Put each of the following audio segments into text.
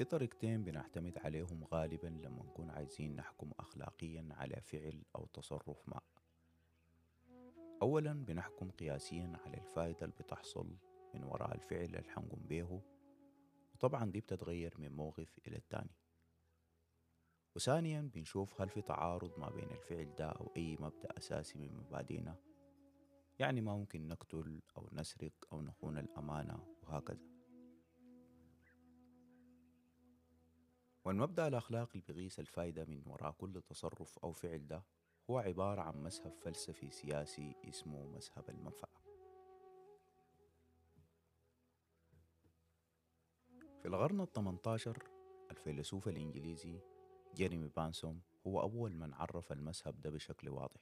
في طريقتين بنعتمد عليهم غالبا لما نكون عايزين نحكم أخلاقيا على فعل أو تصرف ما. أولا بنحكم قياسيا على الفائدة اللي بتحصل من وراء الفعل اللي حنقوم بيه وطبعا دي بتتغير من موقف إلى التاني. وثانيا بنشوف هل في تعارض ما بين الفعل ده أو أي مبدأ أساسي من مبادئنا. يعني ما ممكن نقتل أو نسرق أو نخون الأمانة وهكذا. والمبدأ الأخلاقي اللي بيقيس الفايدة من وراء كل تصرف أو فعل ده هو عبارة عن مذهب فلسفي سياسي اسمه مذهب المنفعة. في القرن الثمنتاشر الفيلسوف الإنجليزي جيريمي بانسوم هو أول من عرف المذهب ده بشكل واضح.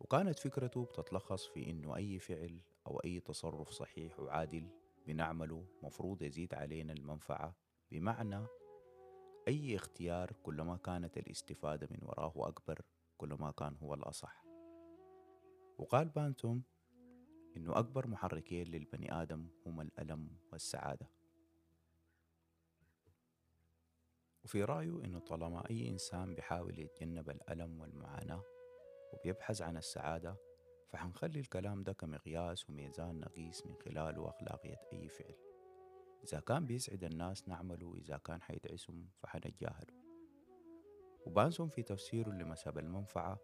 وكانت فكرته بتتلخص في إنه أي فعل أو أي تصرف صحيح وعادل بنعمله مفروض يزيد علينا المنفعة بمعنى أي اختيار كلما كانت الاستفادة من وراه أكبر كلما كان هو الأصح. وقال بانتوم إنه أكبر محركين للبني آدم هما الألم والسعادة. وفي رأيه إنه طالما أي إنسان بيحاول يتجنب الألم والمعاناة وبيبحث عن السعادة فحنخلي الكلام ده كمقياس وميزان نقيس من خلاله أخلاقية أي فعل. إذا كان بيسعد الناس نعمله إذا كان حيدعسهم فحنتجاهله وبانسون في تفسيره لمذهب المنفعة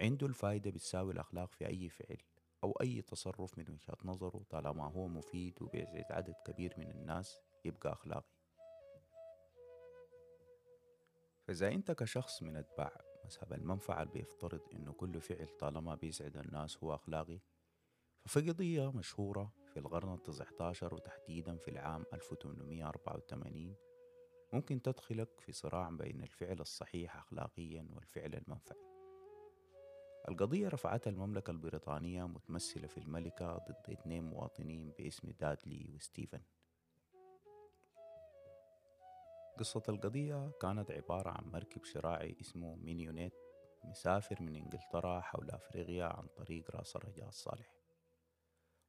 عنده الفايدة بتساوي الأخلاق في أي فعل أو أي تصرف من وجهة نظره طالما هو مفيد وبيسعد عدد كبير من الناس يبقى أخلاقي. فإذا أنت كشخص من أتباع مذهب المنفعة اللي بيفترض إنه كل فعل طالما بيسعد الناس هو أخلاقي ففي قضية مشهورة في القرن التسعة عشر وتحديدا في العام 1884 ممكن تدخلك في صراع بين الفعل الصحيح أخلاقيا والفعل المنفعي القضية رفعتها المملكة البريطانية متمثلة في الملكة ضد اثنين مواطنين باسم دادلي وستيفن. قصة القضية كانت عبارة عن مركب شراعي اسمه مينيونيت مسافر من إنجلترا حول أفريقيا عن طريق رأس الرجاء الصالح.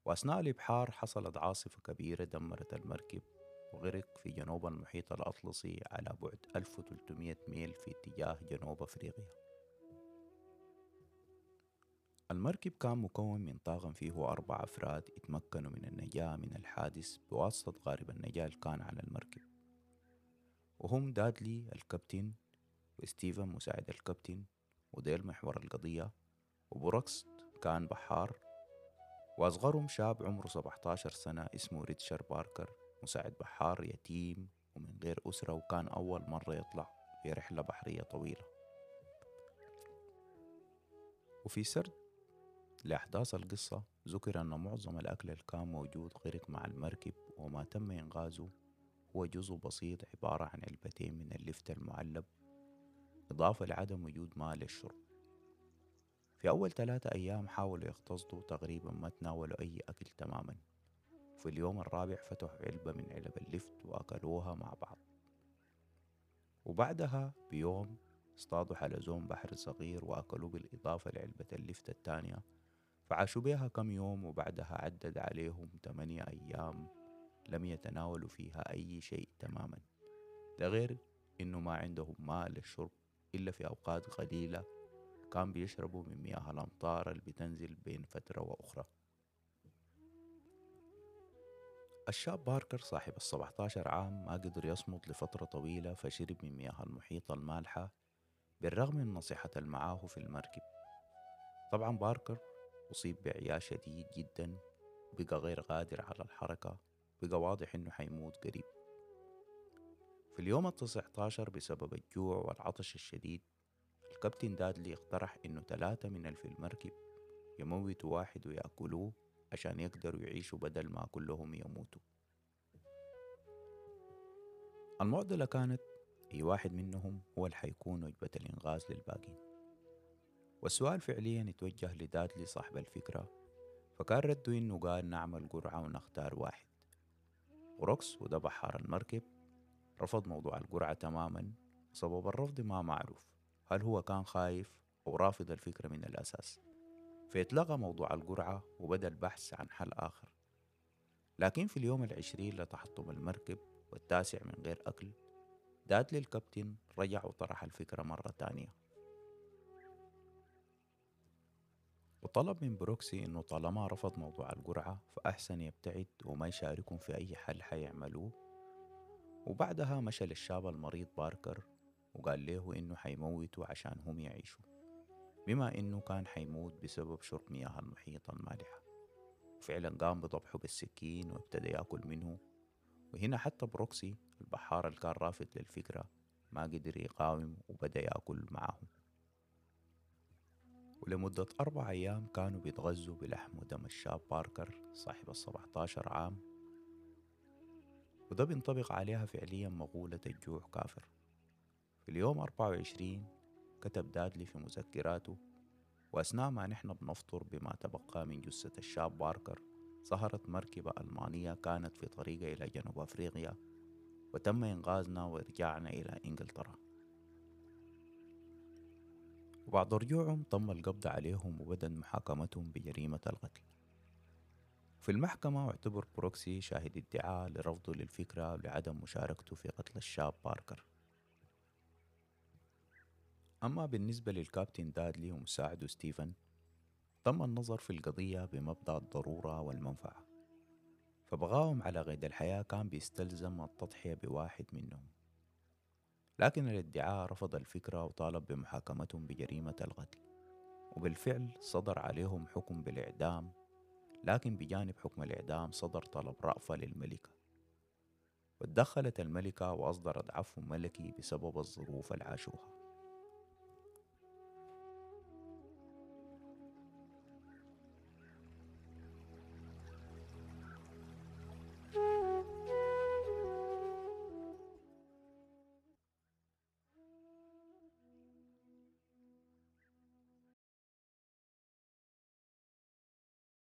وأثناء الإبحار حصلت عاصفة كبيرة دمرت المركب وغرق في جنوب المحيط الأطلسي على بعد 1300 ميل في اتجاه جنوب أفريقيا. المركب كان مكون من طاقم فيه أربع أفراد اتمكنوا من النجاة من الحادث بواسطة غارب النجاة اللي كان على المركب. وهم دادلي الكابتن وستيفن مساعد الكابتن وديل محور القضية وبروكست كان بحار وأصغرهم شاب عمره 17 سنة اسمه ريتشارد باركر مساعد بحار يتيم ومن غير أسرة وكان أول مرة يطلع في رحلة بحرية طويلة. وفي سرد لأحداث القصة ذكر أن معظم الأكل اللي كان موجود غرق مع المركب وما تم إنقاذه هو جزء بسيط عبارة عن علبتين من اللفت المعلب إضافة لعدم وجود ماء للشرب. في أول ثلاثة أيام حاولوا يقتصدوا تقريبا ما تناولوا أي أكل تماما. في اليوم الرابع فتحوا علبة من علب اللفت وأكلوها مع بعض. وبعدها بيوم اصطادوا حلزون بحر صغير وأكلوه بالإضافة لعلبة اللفت الثانية. فعاشوا بها كم يوم وبعدها عدد عليهم ثمانية أيام لم يتناولوا فيها أي شيء تماما. ده غير إنه ما عندهم ماء للشرب إلا في أوقات قليلة كان بيشربوا من مياه الأمطار اللي بتنزل بين فترة وأخرى. الشاب باركر صاحب السبعة عشر عام ما قدر يصمد لفترة طويلة فشرب من مياه المحيط المالحة بالرغم من نصيحة المعاه في المركب. طبعا باركر أصيب بإعياء شديد جدا وبقى غير قادر على الحركة بقى واضح إنه حيموت قريب. في اليوم التسعة عشر بسبب الجوع والعطش الشديد الكابتن دادلي اقترح إنه ثلاثة من في المركب يموتوا واحد ويأكلوه عشان يقدروا يعيشوا بدل ما كلهم يموتوا. المعضلة كانت أي واحد منهم هو اللي حيكون وجبة الإنغاز للباقين. والسؤال فعليا يتوجه لدادلي صاحب الفكرة فكان رده إنه قال نعمل قرعة ونختار واحد. وروكس وده بحار المركب رفض موضوع القرعة تماما سبب الرفض ما معروف. هل هو كان خايف أو رافض الفكرة من الأساس؟ فيتلغى موضوع القرعة وبدأ البحث عن حل آخر. لكن في اليوم العشرين لتحطم المركب والتاسع من غير أكل دادلي الكابتن رجع وطرح الفكرة مرة تانية. وطلب من بروكسي إنه طالما رفض موضوع القرعة فأحسن يبتعد وما يشاركهم في أي حل حيعملوه. وبعدها مشى للشاب المريض باركر وقال له إنه حيموتوا عشان هم يعيشوا. بما إنه كان حيموت بسبب شرب مياه المحيط المالحة. وفعلا قام بضبحه بالسكين وابتدى يأكل منه. وهنا حتى بروكسي البحار اللي كان رافض للفكرة ما قدر يقاوم وبدأ يأكل معهم. ولمدة أربع أيام كانوا بيتغذوا بلحم ودم الشاب باركر صاحب السبعة عشر عام. وده بينطبق عليها فعليا مقولة الجوع كافر. في اليوم 24 كتب دادلي في مذكراته وأثناء ما نحن بنفطر بما تبقى من جثة الشاب باركر ظهرت مركبة ألمانية كانت في طريقها إلى جنوب أفريقيا وتم إنقاذنا ورجعنا إلى إنجلترا. وبعد رجوعهم تم القبض عليهم وبدأ محاكمتهم بجريمة القتل. في المحكمة اعتبر بروكسي شاهد ادعاء لرفضه للفكرة ولعدم مشاركته في قتل الشاب باركر. أما بالنسبة للكابتن دادلي ومساعده ستيفن تم النظر في القضية بمبدأ الضرورة والمنفعة فبغاهم على قيد الحياة كان بيستلزم التضحية بواحد منهم. لكن الادعاء رفض الفكرة وطالب بمحاكمتهم بجريمة القتل وبالفعل صدر عليهم حكم بالإعدام لكن بجانب حكم الإعدام صدر طلب رأفة للملكة. وتدخلت الملكة وأصدرت عفو ملكي بسبب الظروف العاشوها.